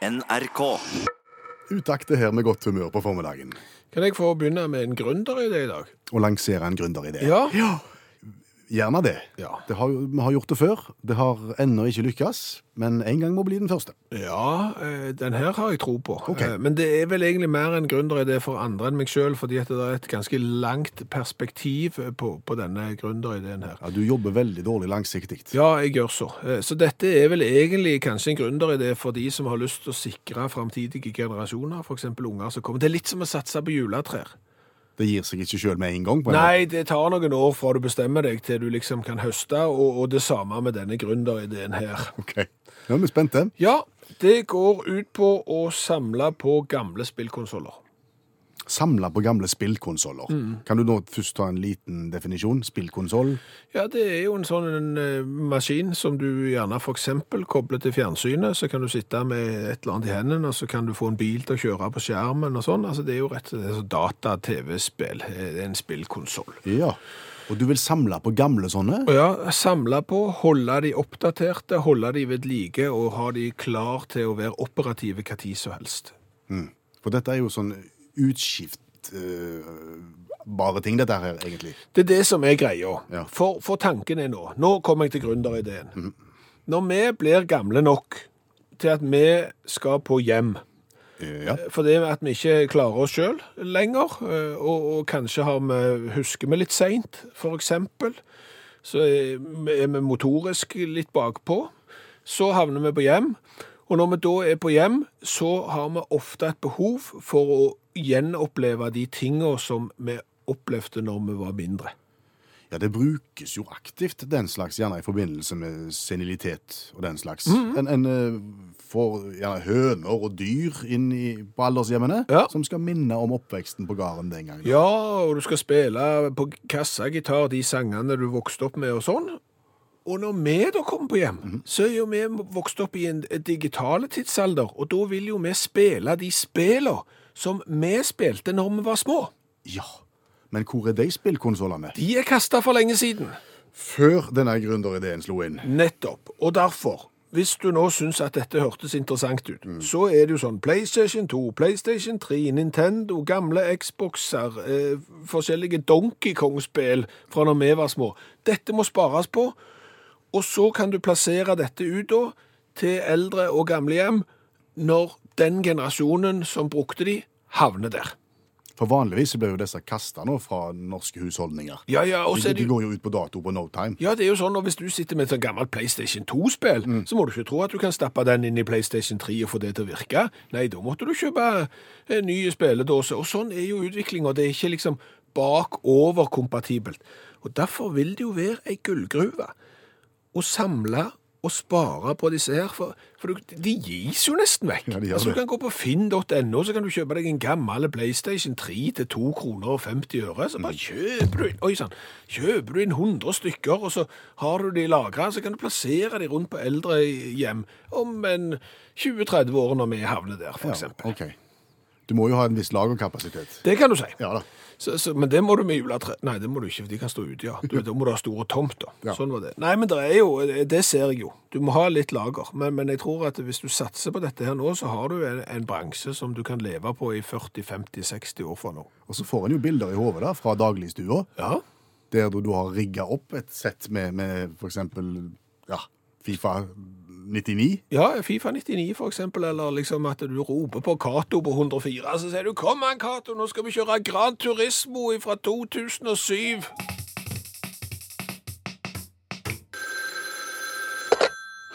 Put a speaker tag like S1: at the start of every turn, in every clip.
S1: NRK.
S2: Utakte her med godt humør på formiddagen.
S3: Kan jeg få begynne med en gründeridé i dag?
S2: Å lansere en gründeridé.
S3: Ja.
S2: Gjerne det.
S3: Ja.
S2: det har, vi har gjort det før. Det har ennå ikke lykkes, men en gang må bli den første.
S3: Ja, eh, den her har jeg tro på.
S2: Ok.
S3: Eh, Men det er vel egentlig mer en gründeridé for andre enn meg sjøl, fordi det er et ganske langt perspektiv på, på denne gründerideen her.
S2: Ja, Du jobber veldig dårlig langsiktig.
S3: Ja, jeg gjør så. Eh, Så dette er vel egentlig kanskje en gründeridé for de som har lyst til å sikre framtidige generasjoner, f.eks. unger som kommer. Det er litt som å satse på juletrær.
S2: Det gir seg ikke sjøl med en gang.
S3: Nei, det tar noen år fra du bestemmer deg til du liksom kan høste, og, og det samme med denne gründerideen her.
S2: Ok. Nå er vi spente.
S3: Ja, det går ut på å samle på gamle spillkonsoller.
S2: Samle på gamle spillkonsoller.
S3: Mm.
S2: Kan du nå først ta en liten definisjon? Spillkonsoll?
S3: Ja, det er jo en sånn en, eh, maskin som du gjerne eksempel kobler til fjernsynet, så kan du sitte med et eller annet i hendene, og så kan du få en bil til å kjøre på skjermen og sånn. Altså, det er jo rett og slett sånn data-tv-spill. Det er en spillkonsoll.
S2: Ja. Og du vil samle på gamle sånne?
S3: Ja, samle på, holde de oppdaterte, holde de ved like, og ha de klar til å være operative hva tid som helst.
S2: For dette er jo sånn utskiftbare ting, dette her, egentlig.
S3: Det er det som er greia.
S2: Ja.
S3: For, for tanken er nå Nå kommer jeg til gründerideen. Når vi blir gamle nok til at vi skal på hjem,
S2: Ja.
S3: for det at vi ikke klarer oss sjøl lenger, eh, og, og kanskje har vi, husker vi litt seint, f.eks., så er vi motorisk litt bakpå, så havner vi på hjem. Og når vi da er på hjem, så har vi ofte et behov for å gjenoppleve de tinga som vi opplevde når vi var mindre.
S2: Ja, det brukes jo aktivt, den slags, gjerne i forbindelse med senilitet og den slags. En, en eh, får gjerne høner og dyr inn i, på aldershjemmene,
S3: Ja.
S2: som skal minne om oppveksten på gården den gangen.
S3: Ja, og du skal spille på kassagitar de sangene du vokste opp med og sånn. Og når vi da kommer på hjem, så er jo vi vokst opp i en digitale tidsalder, og da vil jo vi spille de spillene som vi spilte når vi var små.
S2: Ja, men hvor er de spillkonsollene?
S3: De er kasta for lenge siden.
S2: Før denne gründerideen slo inn.
S3: Nettopp. Og derfor, hvis du nå syns at dette hørtes interessant ut, så er det jo sånn PlayStation 2, PlayStation 3, Nintendo, gamle Xboxer, eh, forskjellige Donkey Kong-spill fra når vi var små. Dette må spares på, og så kan du plassere dette ut da til eldre og gamlehjem når den generasjonen som brukte de, havner der.
S2: For vanligvis blir jo disse kasta nå fra norske husholdninger.
S3: Ja, ja, og så
S2: de, de går jo ut på dato på no time.
S3: Ja, det er jo sånn, og hvis du sitter med et sånt gammelt PlayStation 2-spill, så må du ikke tro at du kan stappe den inn i PlayStation 3 og få det til å virke. Nei, da måtte du kjøpe en ny spilledåse, og sånn er jo utviklinga. Det er ikke liksom bakover-kompatibelt. Og derfor vil det jo være ei gullgruve å samle og spare på disse her, for, for de gis jo nesten vekk.
S2: Ja,
S3: altså, du kan gå på finn.no, så kan du kjøpe deg en gammel PlayStation 3 til 2 kroner og 50 øre. Så bare kjøper du inn, oi sann, kjøper du inn 100 stykker, og så har du de lagra, så kan du plassere de rundt på eldre hjem om en 20-30 år når vi havner der, for
S2: Ja,
S3: eksempel.
S2: Du må jo ha en viss lagerkapasitet.
S3: Det kan du si.
S2: Ja da.
S3: Så, så, men det må du med juletre... Nei, det må du ikke, for de kan stå ute, ja. Du, da må du ha store tomt, da.
S2: Ja.
S3: Sånn var det. Nei, men det er jo, det ser jeg jo. Du må ha litt lager. Men, men jeg tror at hvis du satser på dette her nå, så har du en, en bransje som du kan leve på i 40-50-60 år fra nå.
S2: Og så får en jo bilder i hodet fra dagligstua,
S3: Ja.
S2: der du, du har rigga opp et sett med, med eksempel ja, Fifa 99.
S3: Ja, Fifa 99 for eksempel, eller liksom at du roper på Cato på 104, så sier du 'Kom an, Cato, nå skal vi kjøre Gran Turismo fra 2007'.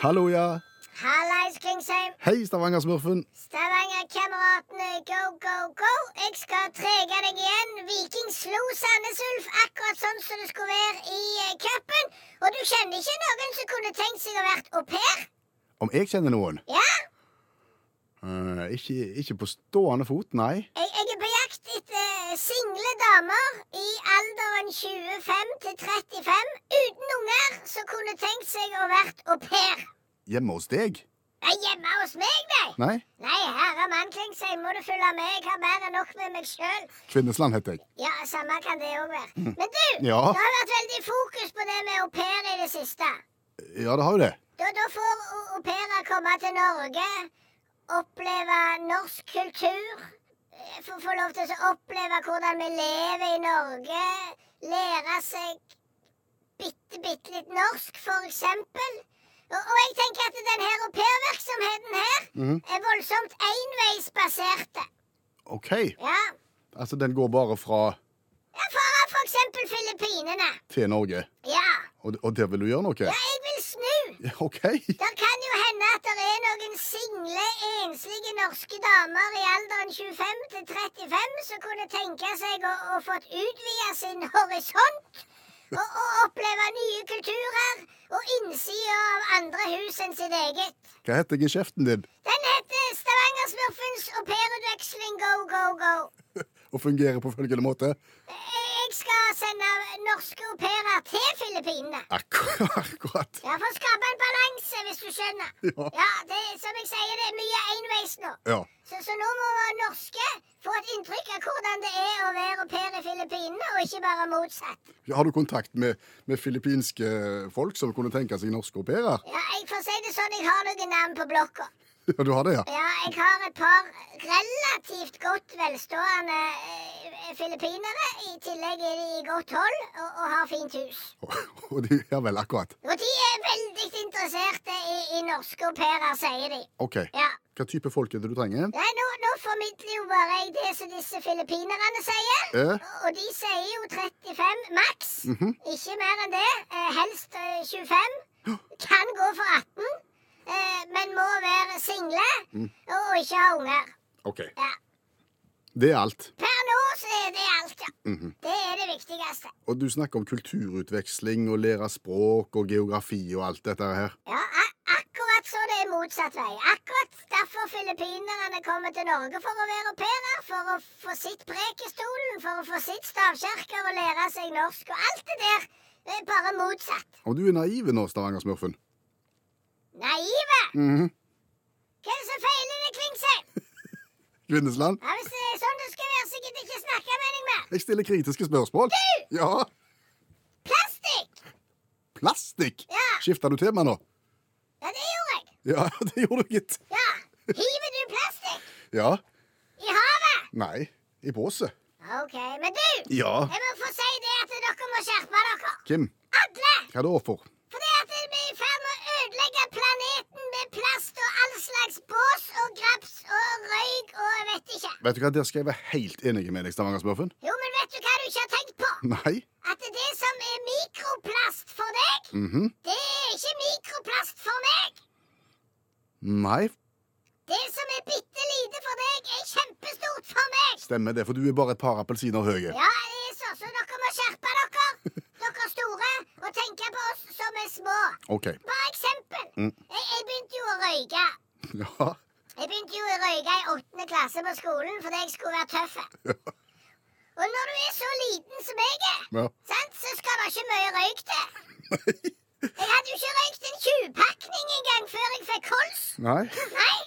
S2: Hallo, ja.
S4: Hallais, Klingsheim.
S2: Hei, Stavanger-smurfen.
S4: Stavanger-kameratene, go, go, go. Jeg skal trege deg igjen. Viking slo Sandnes Ulf akkurat sånn som det skulle være i eh, cupen. Og du kjenner ikke noen som kunne tenkt seg å vært au pair?
S2: Om jeg kjenner noen?
S4: Ja?
S2: Uh, ikke, ikke på stående fot, nei.
S4: Jeg, jeg er på jakt etter single damer i alderen 25 til 35 uten unger som kunne tenkt seg å vært au pair.
S2: Hjemme hos deg?
S4: Nei, hjemme hos meg, nei.
S2: Nei.
S4: Nei, herre mann, Klingsheim, må du følge med. Jeg har mer enn nok med meg sjøl.
S2: Kvinnesland heter jeg.
S4: Ja, samme kan det òg være. Men du,
S2: Ja.
S4: det har vært veldig fokus på det med au pair i det siste.
S2: Ja, det har jo det.
S4: Komme til Norge oppleve norsk kultur. eh, Få få lov til å oppleve hvordan vi lever i Norge. Lære seg bitte, bitte litt norsk, for eksempel. Og, og jeg tenker at denne her aupairvirksomheten her
S2: mm.
S4: er voldsomt enveisbaserte.
S2: OK.
S4: Ja.
S2: Altså, den går bare fra
S4: ja fra eksempel Filippinene.
S2: til Norge.
S4: Ja.
S2: Og, og der vil du gjøre noe?
S4: Ja, jeg vil snu.
S2: OK.
S4: Det kan jo hende at det er noen single, enslige norske damer i alderen 25 til 35 som kunne tenke seg å, å fått utvide sin horisont. Og, og oppleve nye kulturer og innsida av andre hus enn sitt eget.
S2: Hva heter geskjeften din?
S4: Den heter Stavanger-smurfens aupairutveksling go, go, go.
S2: Og fungerer på følgende måte?
S4: Jeg skal sende norske au pairer til Filippinene.
S2: Akkurat. akkurat.
S4: Ja, For å skape en balanse, hvis du skjønner.
S2: Ja.
S4: Ja, det, Som jeg sier, det er mye enveis nå.
S2: Ja.
S4: Så, så nå må norske få et inntrykk av hvordan det er å være au pair i Filippinene, og ikke bare motsatt.
S2: Har du kontakt med, med filippinske folk som kunne tenke seg norske au pairer?
S4: Ja, jeg får si det sånn, jeg har noen navn på blokka.
S2: Ja, du har det, ja?
S4: Ja, jeg har et par relativt godt velstående eh, filippinere. I tillegg er de i godt hold og, og har fint hus.
S2: Og de, ja vel, akkurat.
S4: Og de er veldig interesserte i, i norske au pairer, sier de.
S2: OK.
S4: Ja.
S2: Hva type folk er det du trenger?
S4: Nei, nå, nå formidler jo bare jeg det som disse filippinerne sier.
S2: Eh?
S4: Og de sier jo 35 maks. Ikke mer enn det. Eh, helst eh, 25. Kan gå for 18. Eh, men må være single og ikke ha unger.
S2: OK.
S4: Ja.
S2: Det er alt.
S4: Per nå så er det alt, ja. Det er det viktigste.
S2: Og du snakker om kulturutveksling og lære språk og geografi og alt dette her.
S4: Ja, akkurat så det er motsatt vei. Akkurat derfor filippinerne kommer til Norge for å være au pairer. For å få sitt prek i stolen, for å få sitt stavkirker og lære seg norsk. Og alt det der det er bare motsatt.
S2: Og du er naiv nå, Stavanger-smurfen.
S4: Naive!
S2: Mhm.
S4: Hva er det som feiler deg, Klingsheim?
S2: Kvinnesland,
S4: Ja, hvis det er sånn det skal være, så gidder jeg ikke snakke med deg mer.
S2: jeg stiller kritiske spørsmål. Ja.
S4: Plastikk!
S2: Plastikk!
S4: Ja.
S2: Skifta du tema nå?
S4: Ja, det gjorde jeg.
S2: Ja, det gjorde du, gitt.
S4: Ja. Hiver du plastikk
S2: Ja.
S4: i havet?
S2: Nei. I båset.
S4: OK. Men du,
S2: Ja.
S4: jeg må få si det at dere må skjerpe dere.
S2: Kim,
S4: Alle!
S2: hva da for?
S4: Vet
S2: du hva, Der skal jeg være helt enig med deg, Stavanger-smurfen.
S4: Jo, men vet du hva du ikke har tenkt på?
S2: Nei.
S4: At det som er mikroplast for deg,
S2: Mhm.
S4: det er ikke mikroplast for meg.
S2: Nei,
S4: Det som er bitte lite for deg, er kjempestort for meg.
S2: stemmer det, for du er bare et par appelsiner høye.
S4: Ja, det er så, så dere må skjerpe dere. Dere store, og tenke på oss som er små.
S2: OK.
S4: Bare eksempel. Jeg, jeg begynte jo å røyke.
S2: Ja.
S4: Jeg begynte jo å røyke i åttende klasse på skolen fordi jeg skulle være tøff. Og når du er så liten som jeg er,
S2: Ja.
S4: sant, så skal det ikke mye røyk til. Jeg hadde jo ikke røykt en 20-pakning engang før jeg fikk kols.
S2: Nei.
S4: Nei.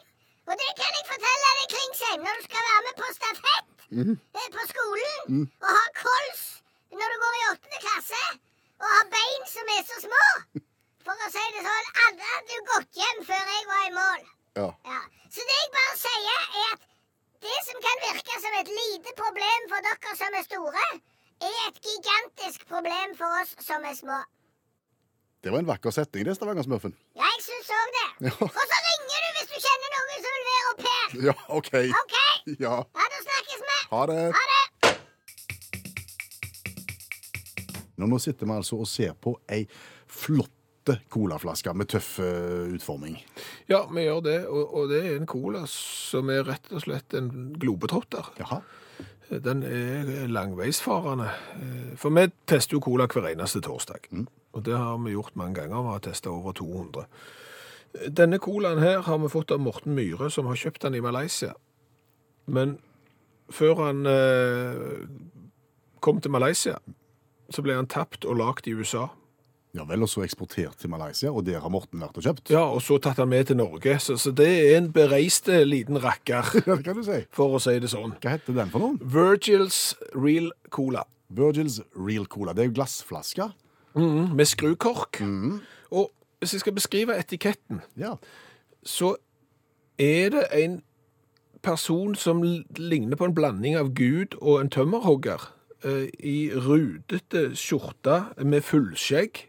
S4: Og det kan jeg fortelle deg, Klingsheim, når du skal være med på stafett mm. på skolen og ha kols når du går i åttende klasse og har bein som er så små. For å si det sånn, alle hadde jo gått hjem før jeg var i mål.
S2: Ja.
S4: Ja. Så det jeg bare sier, er at det som kan virke som et lite problem for dere som er store, er et gigantisk problem for oss som er små.
S2: Det var en vakker setning, det, Stavanger-smurfen.
S4: Ja, jeg syns òg det.
S2: Ja.
S4: Og så ringer du hvis du kjenner noen som vil være au pair.
S2: Ja, OK.
S4: OK?
S2: Ja.
S4: Ja, da snakkes vi.
S2: Ha det.
S4: Ha det.
S2: Nå, nå sitter vi altså og ser på ei flott colaflaske med tøff eh, utforming.
S3: Ja, vi gjør det, og, og det er en cola som er rett og slett en globetrotter.
S2: Jaha.
S3: Den er langveisfarende. Eh, For vi tester jo cola hver eneste torsdag. Og det har vi gjort mange ganger. Vi har testet over 200. Denne colaen her har vi fått av Morten Myhre, som har kjøpt den i Malaysia. Men før han eh, kom til Malaysia, så ble han tapt og lagt i USA.
S2: Ja vel, og så eksportert til Malaysia, og der har Morten vært og kjøpt?
S3: Ja, og så tatt han med til Norge. Så, så det er en bereiste liten rakker,
S2: Ja, det kan du si.
S3: for å si det sånn.
S2: Hva heter den for noen?
S3: Virgils Real Cola.
S2: Virgils Real Cola. Det er jo glassflaske.
S3: Mm, med skrukork. Og hvis jeg skal beskrive etiketten,
S2: Ja.
S3: så Er det en person som l- ligner på en blanding av Gud og en tømmerhogger, eh, i rudete skjorte med fullskjegg, eh,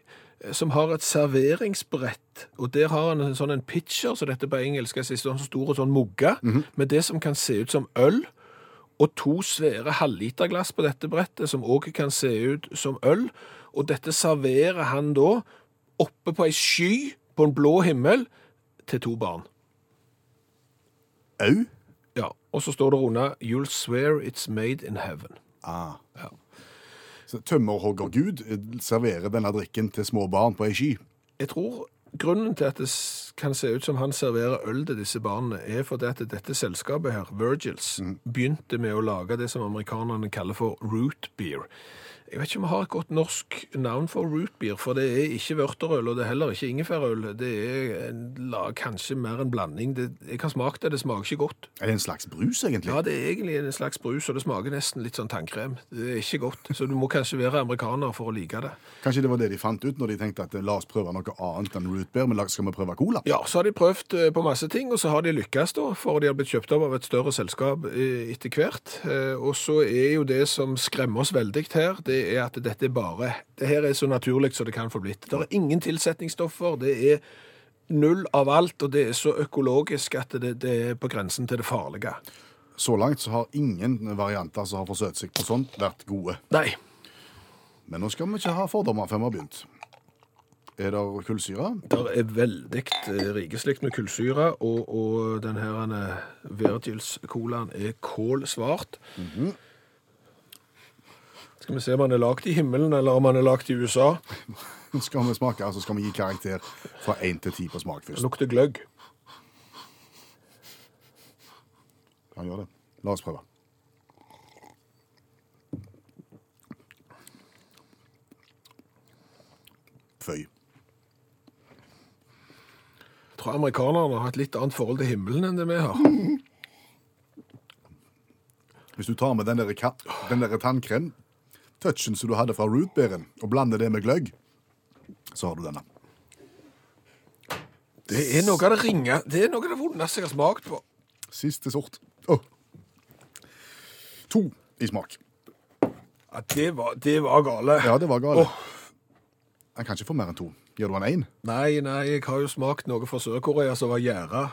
S3: som har et serveringsbrett, og der har han en sånn en pitcher, så dette på engelsk er sånn stor og sånn mugge, med det som kan se ut som øl, og to svære halvliterglass på dette brettet, som også kan se ut som øl, og dette serverer han da oppe på ei sky på en blå himmel til to barn.
S2: Au?
S3: Ja, og så står det under You'll swear it's made in heaven.
S2: Ah.
S3: Ja.
S2: Så Tømmerhoggergud Gud serverer denne drikken til små barn på ei sky.
S3: Jeg tror grunnen til at det kan se ut som han serverer øl til disse barna, er fordi at dette selskapet her, Virgils, begynte med å lage det som amerikanerne kaller for root beer. Jeg vet ikke om vi har et godt norsk navn for rootbeer, for det er ikke vørterøl, og det er heller ikke ingefærøl. Det er en, la, kanskje mer en blanding. Det, jeg har smakt det, det smaker ikke godt.
S2: Er det en slags brus, egentlig?
S3: Ja, det er egentlig en slags brus, og det smaker nesten litt sånn tannkrem. Det er ikke godt, så du må kanskje være amerikaner for å like det.
S2: Kanskje det var det de fant ut når de tenkte at eh, la oss prøve noe annet enn rootbeer, men skal vi prøve cola?
S3: Ja, så har de prøvd eh, på masse ting, og så har de lykkes da, for de har blitt kjøpt opp av et større selskap eh, etter hvert. Og så er jo det som skremmer oss veldig her, det er at dette er bare, det her er så naturlig som det kan få blitt. Det er ingen tilsetningsstoffer, det er null av alt, og det er så økologisk at det, det er på grensen til det farlige.
S2: Så langt så har ingen varianter som har forsøkt seg på sånt, vært gode.
S3: Nei,
S2: Men nå skal vi ikke ha fordommer før vi har begynt. Er det kullsyre?
S3: Det er veldig eh, rikeslikt med kullsyre, og, og den her eh, Virgils-colaen er kålsvart. Skal vi se om han er lagd i himmelen, eller om han er lagd i USA.
S2: Skal vi smake, altså så skal vi gi karakter fra 1 til 10 på smak
S3: Det
S2: først.
S3: lukter gløgg.
S2: Han gjør det. La oss prøve. Føy.
S3: Jeg tror amerikanerne har et litt annet forhold til himmelen enn det vi har.
S2: Hvis du tar med den der, den der tannkrem-touchen som du hadde fra rootbeeren, og blander det med gløgg, så har du denne.
S3: Det er noe av det ringe, det er noe av det vondeste jeg har smakt på.
S2: Siste sort. Åh. To i smak.
S3: Ja, det var, det var gale.
S2: Ja, det var gale.
S3: Åh.
S2: Jeg kan ikke få mer enn to. Gjør du han én?
S3: Nei, nei, jeg har jo smakt noe fra Sør-Korea som var gjæra,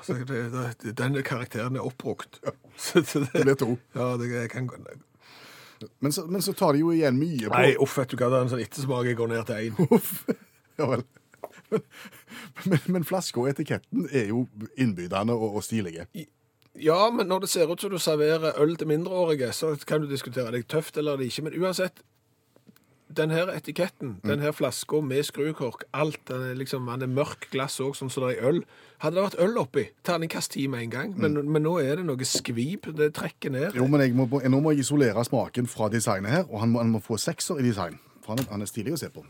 S3: den karakteren er oppbrukt. Så
S2: Det
S3: det,
S2: blir to.
S3: ja, det jeg kan
S2: Men så, men så tar de jo igjen mye på
S3: Nei, uff, vet du hva, det er en sånn ettersmak jeg går ned til én.
S2: Uff. Ja vel. Men, men, men flaska og etiketten er jo innbydende og, og stilige.
S3: Ja, men når det ser ut som du serverer øl til mindreårige, så kan du diskutere det er tøft eller det ikke. Men uansett, den her etiketten, den her flaska med skrukork, alt, den er liksom, den er mørk glass òg, sånn som det er i øl. Hadde det vært øl oppi, terningkast ti med en gang. Men, men nå er det noe skvip, det trekker ned.
S2: Jo, men må, nå må jeg isolere smaken fra designet her, og han må, han må få sekser i design. For han han er stilig å se på.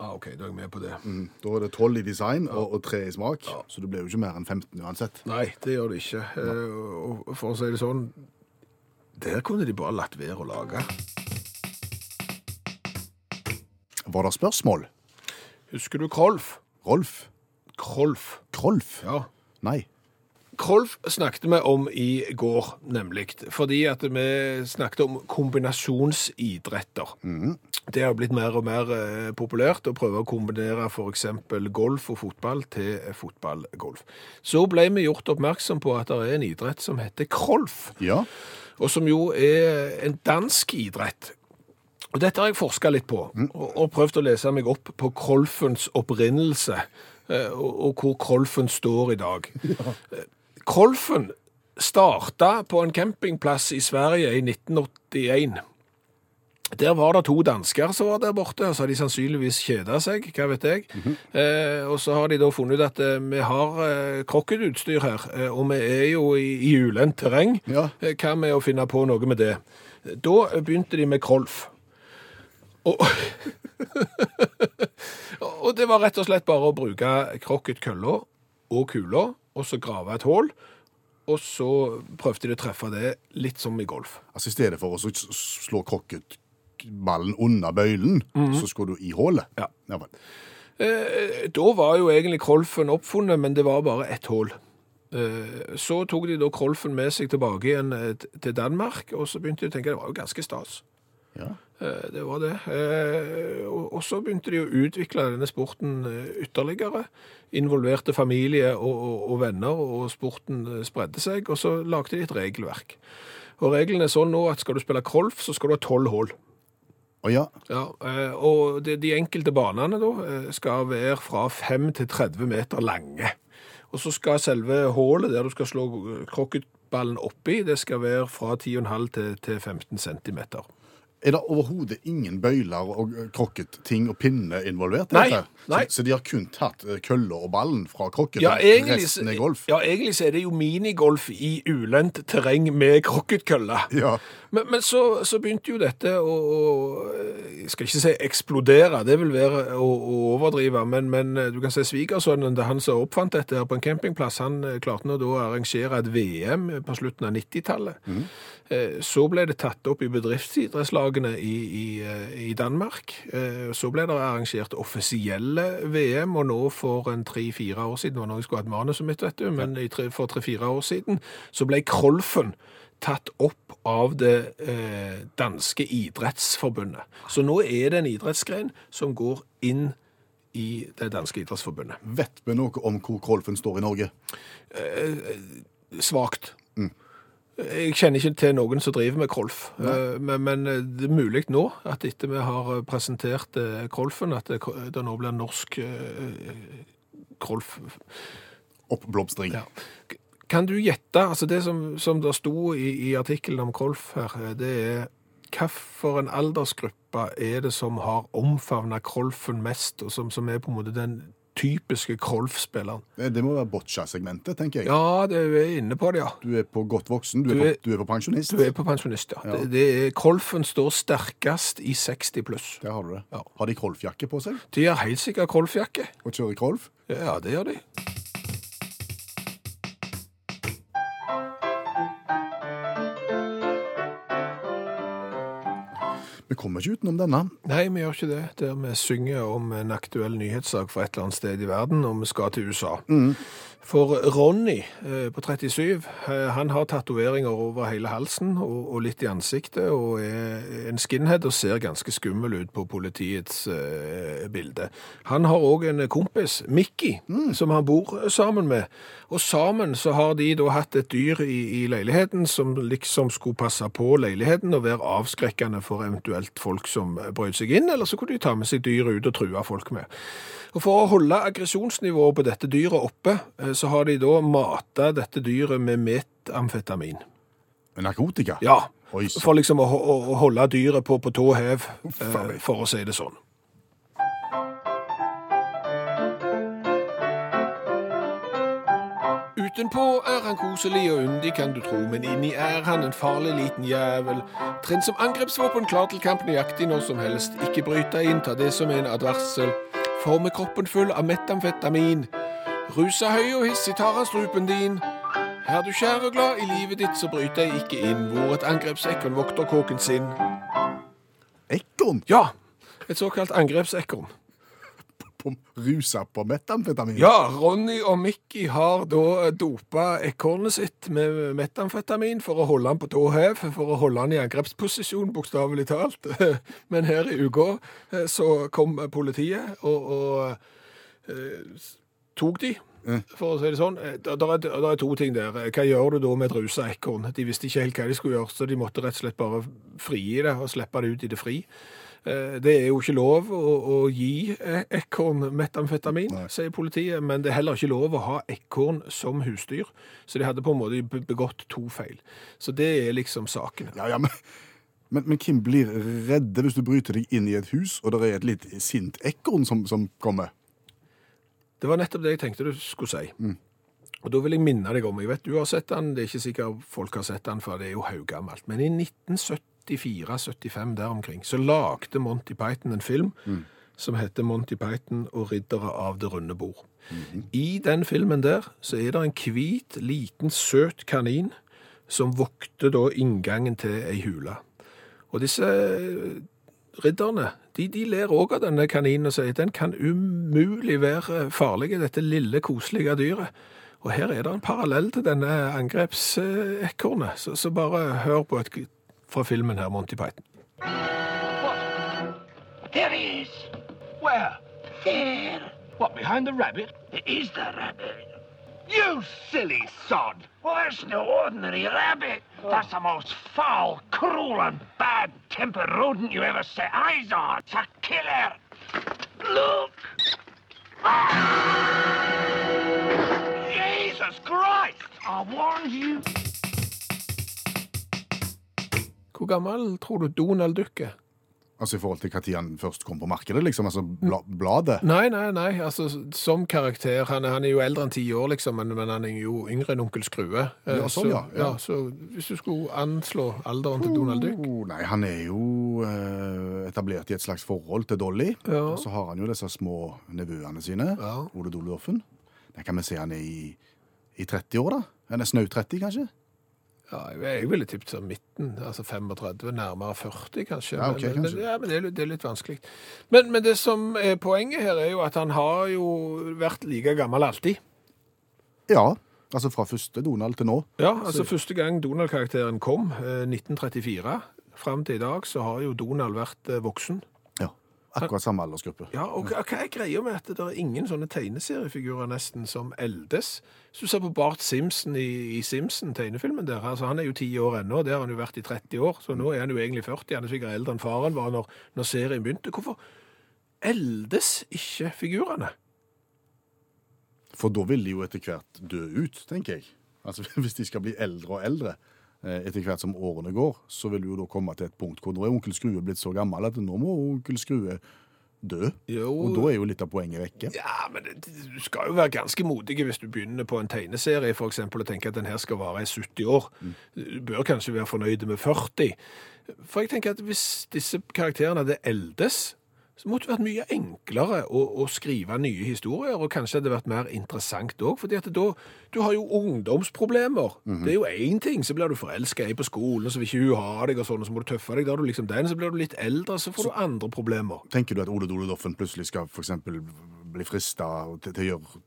S3: Ah, OK, da er jeg med på det.
S2: Mm. Da er det 12 i design og, og 3 i smak, så det blir jo ikke mer enn 15 uansett.
S3: Nei, det gjør det ikke. Eh, Og for å si det sånn, der kunne de bare latt være å lage.
S2: Var det spørsmål?
S3: Husker du Krolf?
S2: Rolf?
S3: Krolf.
S2: Krolf?
S3: Ja.
S2: Nei.
S3: Krolf snakket vi om i går, nemlig. Fordi at vi snakket om kombinasjonsidretter. Det har blitt mer og mer eh, populært å prøve å kombinere f.eks. golf og fotball til fotball-golf. Så ble vi gjort oppmerksom på at det er en idrett som heter krolf.
S2: Ja.
S3: og som jo er en dansk idrett. Og Dette har jeg forska litt på, og, og prøvd å lese meg opp på Krolfens opprinnelse, eh, og, og hvor Krolfen står i dag. Ja. Krolfen starta på en campingplass i Sverige i 1981. Der var det to dansker som var der borte, og så har de sannsynligvis kjeda seg, hva vet jeg. eh, og så har de da funnet ut at eh, vi har eh, krokketutstyr her, eh, og vi er jo i, i ulendt terreng.
S2: Ja.
S3: Eh, Hva med å finne på noe med det? Da begynte de med krolf. Og, og det var rett og slett bare å bruke krokketkølla og kula, og så grave et hull. Og så prøvde de å treffe det litt som i golf.
S2: Altså I stedet for å slå krokketballen under bøylen, så skulle du i hullet.
S3: Ja. Eh, da var jo egentlig krolfen oppfunnet, men det var bare ett hull. Eh, Så tok de da Krolfen med seg tilbake igjen eh, til Danmark, og så begynte de å tenke det var jo ganske stas.
S2: Ja.
S3: Eh, Det var det. Eh, Og så begynte de å utvikle denne sporten eh, ytterligere. Involverte familie og, og, og venner, og sporten spredde seg. Og så lagde de et regelverk. Og reglene er sånn nå at skal du spille krolf så skal du ha tolv hull.
S2: Å ja.
S3: Ja, og de, de enkelte banene da skal være fra 5 til 30 meter lange. Og så skal selve hålet der du skal slå krokketballen oppi, det skal være fra 10,5 til, til 15 centimeter.
S2: Er det overhodet ingen bøyler og krokketting og pinne involvert?
S3: Nei, nei.
S2: Så, så de har kun tatt eh, kølla og ballen fra krokketen?
S3: Ja, egentlig,
S2: Resten er golf?
S3: ja, egentlig så er det jo minigolf i ulendt terreng med krokketkølle.
S2: Ja.
S3: Men, men så, så begynte jo dette å, Jeg skal ikke si eksplodere, det vil være å, å overdrive, men, men eh, du kan si svigersønnen til han som oppfant dette her på en campingplass, han eh, klarte nå da å arrangere et VM på slutten av 90-tallet. Eh, Så ble det tatt opp i bedriftsidrettslagene i, i, eh, i Danmark. Eh, Så ble det arrangert offisielle VM, og nå for en tre-fire år siden, det var noe jeg skulle hatt manuset mitt, vet du, men for tre-fire år siden, så ble Krolfen tatt opp av det eh, danske idrettsforbundet. Så nå er det en idrettsgren som går inn i det danske idrettsforbundet.
S2: Vet vi noe om hvor Krolfen står i Norge?
S3: Svakt. Jeg kjenner ikke til noen som driver med Krolf, Eh, men, men det er mulig nå, at etter vi har presentert eh, Krolfen, at det, det nå blir norsk eh, Krolf.
S2: Oppblomstring.
S3: Ja. Kan du gjette, altså det som, som det sto i, i artikkelen om Krolf her, eh, det er hva for en aldersgruppe er det som har omfavnet Krolfen mest, og som, som er på en måte den typiske Krolf-spilleren?
S2: Det, det må være boccia-segmentet, tenker jeg.
S3: Ja, det er inne på det, ja.
S2: Du er på godt voksen, du
S3: Du er-
S2: på, du er på pensjonist.
S3: Du er på pensjonist, ja. Det, det er, Krolfen står sterkest i 60 pluss.
S2: Der har du det.
S3: Ja.
S2: Har de krolfjakke på seg
S3: De har helt sikkert Krolf-jakke.
S2: og kjører krolf?
S3: Ja, det gjør de.
S2: Vi kommer ikke utenom denne.
S3: Nei, vi gjør ikke det. Der vi synger om en aktuell nyhetssak fra et eller annet sted i verden, og vi skal til USA. For Ronny eh, på 37, eh, han har tatoveringer over hele halsen og, litt i ansiktet, og er en skinhead og ser ganske skummel ut på politiets eh, bilde. Han har òg en kompis, Mickey, som han bor sammen med. Og sammen så har de da hatt et dyr i, i leiligheten som liksom skulle passe på leiligheten og være avskrekkende for eventuelt folk som brøt seg inn, eller så kunne de ta med seg dyret ut og true folk med. Og For å holde aggresjonsnivået på dette dyret oppe, eh, så har de da mata dette dyret med metamfetamin.
S2: Narkotika?
S3: Ja, for liksom å, å, å holde dyret på, på tå hev, eh, for å si det sånn. Utenpå er han koselig og yndig, kan du tro, men inni er han en farlig liten jævel. Trinn som angrepsvåpen, klar til kamp nøyaktig når som helst. Ikke bryt deg inn, ta det som en advarsel. For med kroppen full av metamfetamin. Rusa høy og hissig tar han strupen din. Er du kjær og glad i livet ditt, så bryt deg ikke inn, hvor et angrepsekorn vokter kåken sin.
S2: Ekorn
S3: Ja, et såkalt angrepsekorn.
S2: På rusa på metamfetamin?
S3: Ja, Ronny og Mickey har da dopa ekornet sitt med metamfetamin for å holde han på tå hev, for å holde han i angrepsposisjon, bokstavelig talt. Men her i uka eh, så kom politiet og, og eh, tok de, for å si det sånn. Eh, Der, der, er, der er to ting der. Hva gjør du da med et rusa ekorn? De visste ikke helt hva de skulle gjøre, så de måtte rett og slett bare frigi det og slippe det ut i det fri. Eh, Det er jo ikke lov å, å gi eh, ekorn metamfetamin,
S2: Nei.
S3: sier politiet, men det er heller ikke lov å ha ekorn som husdyr. Så de hadde på en måte begått to feil. Så det er liksom saken.
S2: Ja, ja, men, men, men hvem blir redde hvis du bryter deg inn i et hus, og det er et litt sint ekorn som, som kommer?
S3: Det var nettopp det jeg tenkte du skulle si. Og da vil jeg minne deg om, jeg vet du har sett den, det er ikke sikkert folk har sett den, for det er jo haugammelt. Men i 1974-75 der omkring, så lagde Monty Python en film som heter Monty Python og riddere av det runde bord. I den filmen der så er det en hvit, liten, søt kanin som vokter da inngangen til ei hule. Og disse ridderne, de, de ler også av denne kaninen og sier den kan umulig være farlig, dette lille, koselige dyret. Og her er det en parallell til denne angrepsekornet, så, så bare hør på et fra filmen her, Monty Python.
S1: There he is. Where? There. What, behind the rabbit? It is the rabbit. You silly sod! Well, that's no ordinary rabbit. That's the most foul, cruel, and bad-tempered rodent you ever set eyes on. It's a killer. Look! Ah! Jesus Christ! I warned you.
S3: Hvor gammel tror du Donald Duck er?
S2: Altså i forhold til når han først kom på markedet, liksom, altså bla, bladet.
S3: Nei, nei, nei, altså som karakter, han, er- han er jo eldre enn ti år liksom, men, men han er jo yngre enn onkel Skrue. Eh,
S2: Ja, sånn,
S3: så,
S2: ja, ja.
S3: Så hvis du skulle anslå alderen til Donald Duck?
S2: Oh, nei, han er jo eh, etablert i et slags forhold til Dolly.
S3: Ja.
S2: Og så har han jo disse små nevøene sine,
S3: Ja.
S2: Ole Dole Doffen. Der kan vi se han er i, i 30 år, da. Han er snaut 30, kanskje?
S3: Ja, jeg, ville tippet sånn midten, altså 35, nærmere 40 kanskje.
S2: Ja, ok,
S3: men, men, ja, men det, er, det er litt vanskelig. Men, men det som er poenget her er jo at han har jo vært like gammel alltid.
S2: Ja. Altså fra første Donald til nå.
S3: Ja, altså første gang Donald-karakteren kom, eh, 1934, fram til i dag, så har jo Donald vært eh, voksen.
S2: Akkurat samme aldersgruppe.
S3: Ja, og hva er greia med at det er ingen sånne tegneseriefigurer nesten som eldes? Hvis du ser på Bart Simpson i, i Simpson-tegnefilmen der, altså han er jo 10 år ennå, og det har han jo vært i 30 år, så nå er han jo egentlig 40, han er sikkert eldre enn faren var når, når serien begynte. Hvorfor eldes ikke figurene?
S2: For da vil de jo etter hvert dø ut, tenker jeg. Altså Hvis de skal bli eldre og eldre etter hvert som årene går, så vil du jo da komme til et punkt hvor nå er onkel Skrue blitt så gammel at nå må onkel Skrue dø.
S3: Jo.
S2: Og da er jo litt av poenget vekke.
S3: Ja, men det, du skal jo være ganske modig hvis du begynner på en tegneserie for eksempel, og tenker at den her skal vare i 70 år. Du bør kanskje være fornøyd med 40. For jeg tenker at hvis disse karakterene hadde eldes, så måtte det vært mye enklere å, å skrive nye historier, og kanskje hadde det vært mer interessant òg. da, du har jo ungdomsproblemer. Det er jo én ting, så blir du forelska i på skolen, så vil ikke hun ha deg, og sånn, og så må du tøffe deg. Da er du liksom den, så blir du litt eldre, så får du andre problemer.
S2: Tenker du at Ole Dole Doffen plutselig skal for eksempel bli frista til, til å gjøre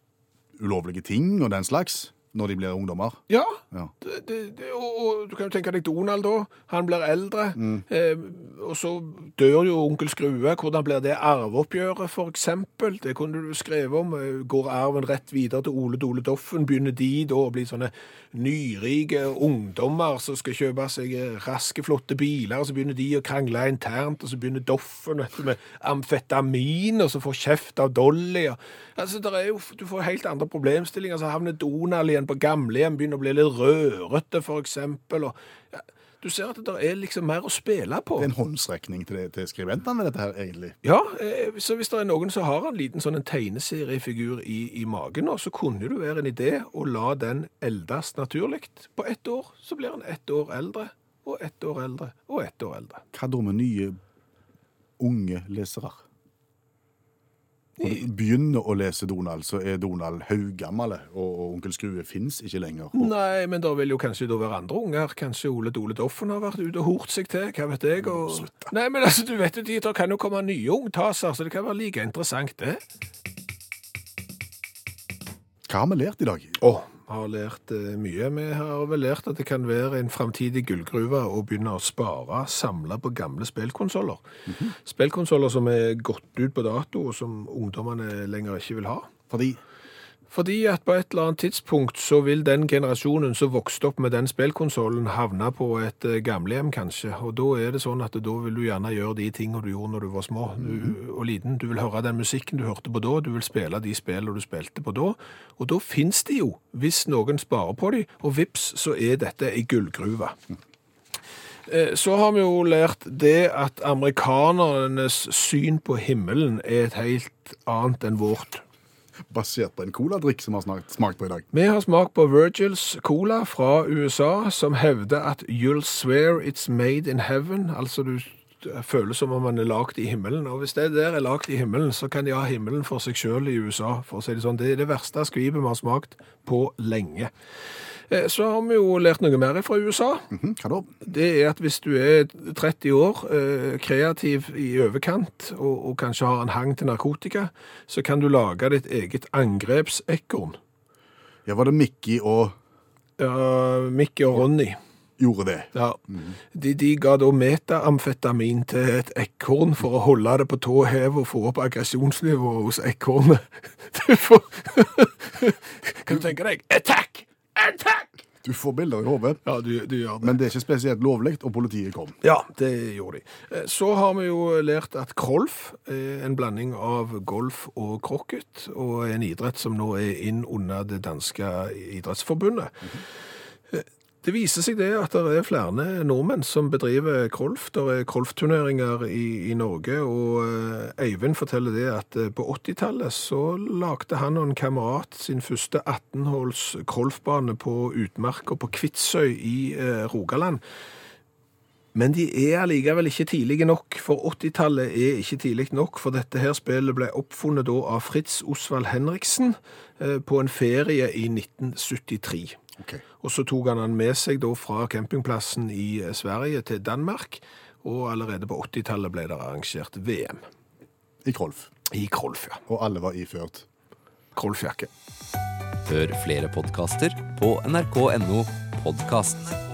S2: ulovlige ting og den slags, når de blir ungdommer?
S3: Ja,
S2: Ja.
S3: det, det, det, og, og du kan jo tenke deg Donald da, han blir eldre, eh, og så dør jo onkel Skrue, hvordan blir det arveoppgjøret eksempel? Det kunne du skrevet om, Eh, går arven rett videre til Ole Dole Doffen, begynner de da å bli sånne nyrike ungdommer som skal kjøpe seg eh, raske, flotte biler, og så begynner de å krangle internt, og så begynner Doffen med amfetamin, og så får kjeft av Dolly. Altså, jo, du får helt andre problemstillinger, så havner Donald igjen på gamlehjem, begynner å bli litt rødrøtte, og ja, du ser at det er liksom mer å spille på.
S2: Det er en håndsrekning til, det- til skribentene, dette her, egentlig.
S3: Ja, eh, så hvis det er noen som har en liten sånn en tegneseriefigur i, i magen, nå, så kunne det være en idé å la den eldes naturlig. På ett år så blir han ett år eldre, og ett år eldre, og ett år eldre.
S2: Hva da med nye unge lesere? Begynner å lese Donald, så er Donald haugammel, og, og onkel Skrue fins ikke lenger. Og,
S3: Nei, men da vil jo kanskje da være andre unger. Kanskje Ole Dole Doffen har vært ute og hort seg til, hva vet jeg. Og... Nei, men altså, du vet jo, det kan jo komme nye ungtaser, så det kan være like interessant, det.
S2: Hva har vi lært i dag?
S3: Åh, vi har lært eh, mye. Vi har vel lært at det kan være en framtidig gullgruve å begynne å spare, samle på gamle spillkonsoller. Spillkonsoller som er gått ut på dato, og som ungdommene lenger ikke vil ha.
S2: Fordi
S3: Fordi at på et eller annet tidspunkt så vil den generasjonen som vokste opp med den spillkonsollen havne på et eh, gamlehjem kanskje, og da er det sånn at da vil du gjerne gjøre de tingene du gjorde når du var små du, og liten. Du vil høre den musikken du hørte på da, du vil spille de spillene du spilte på da, og da finnes de jo, hvis noen sparer på de, og vips så er dette ei gullgruve. Eh, Så har vi jo lært det at amerikanernes syn på himmelen er et helt annet enn vårt.
S2: Basert på en coladrikk som vi har snart smakt på i dag.
S3: Vi har smakt på Virgils Cola fra USA, som hevder at you'll swear it's made in heaven. Altså du føles som om man er lagd i himmelen. Og hvis det der er lagd i himmelen, så kan de ha himmelen for seg sjøl i USA, for å si det sånn. Det er det verste skvipet vi har smakt på lenge. Eh, Så har vi jo lært noe mer fra USA.
S2: Mhm, Hva da?
S3: Det er at hvis du er 30 år, eh, kreativ i overkant, og, og kanskje har en hang til narkotika, så kan du lage ditt eget angrepsekorn.
S2: Ja, var det Mickey og
S3: Ja, Mickey og Ronny.
S2: Gjorde det?
S3: Ja. De, de ga da metaamfetamin til et ekorn for å holde det på tå hev og få opp aggresjonsnivået hos ekornet. Du får Kan du tenke deg Attack! Attack!
S2: Du får bilder i hodet,
S3: Ja, du, du gjør det.
S2: men det er ikke spesielt lovlig, og politiet kom.
S3: Ja, det gjorde de. Eh, Så har vi jo lært at krolf er en blanding av golf og krokket, og en idrett som nå er inn under det danske idrettsforbundet. Eh, Det viser seg det at det er flere nordmenn som bedriver golf. Det er golfturneringer i, i Norge, og Eivind Øyvind forteller det at eh, på 80-tallet så lagde han og en kamerat sin første 18-hols golfbane på utmarka på Kvitsøy i eh, Rogaland. Men de er allikevel ikke tidlige nok, for 80-tallet er ikke tidlig nok, for dette her spillet ble oppfunnet da av Fritz Osvald Henriksen eh, på en ferie i 1973.
S2: Ok.
S3: Og så tok han han med seg da fra campingplassen i eh, Sverige til Danmark, og allerede på 80-tallet ble det arrangert VM
S2: I Krolf.
S3: i Krolf, ja.
S2: Og alle var iført.
S3: Krolfjakke.
S5: Hør flere podkaster på nrk.no podkast.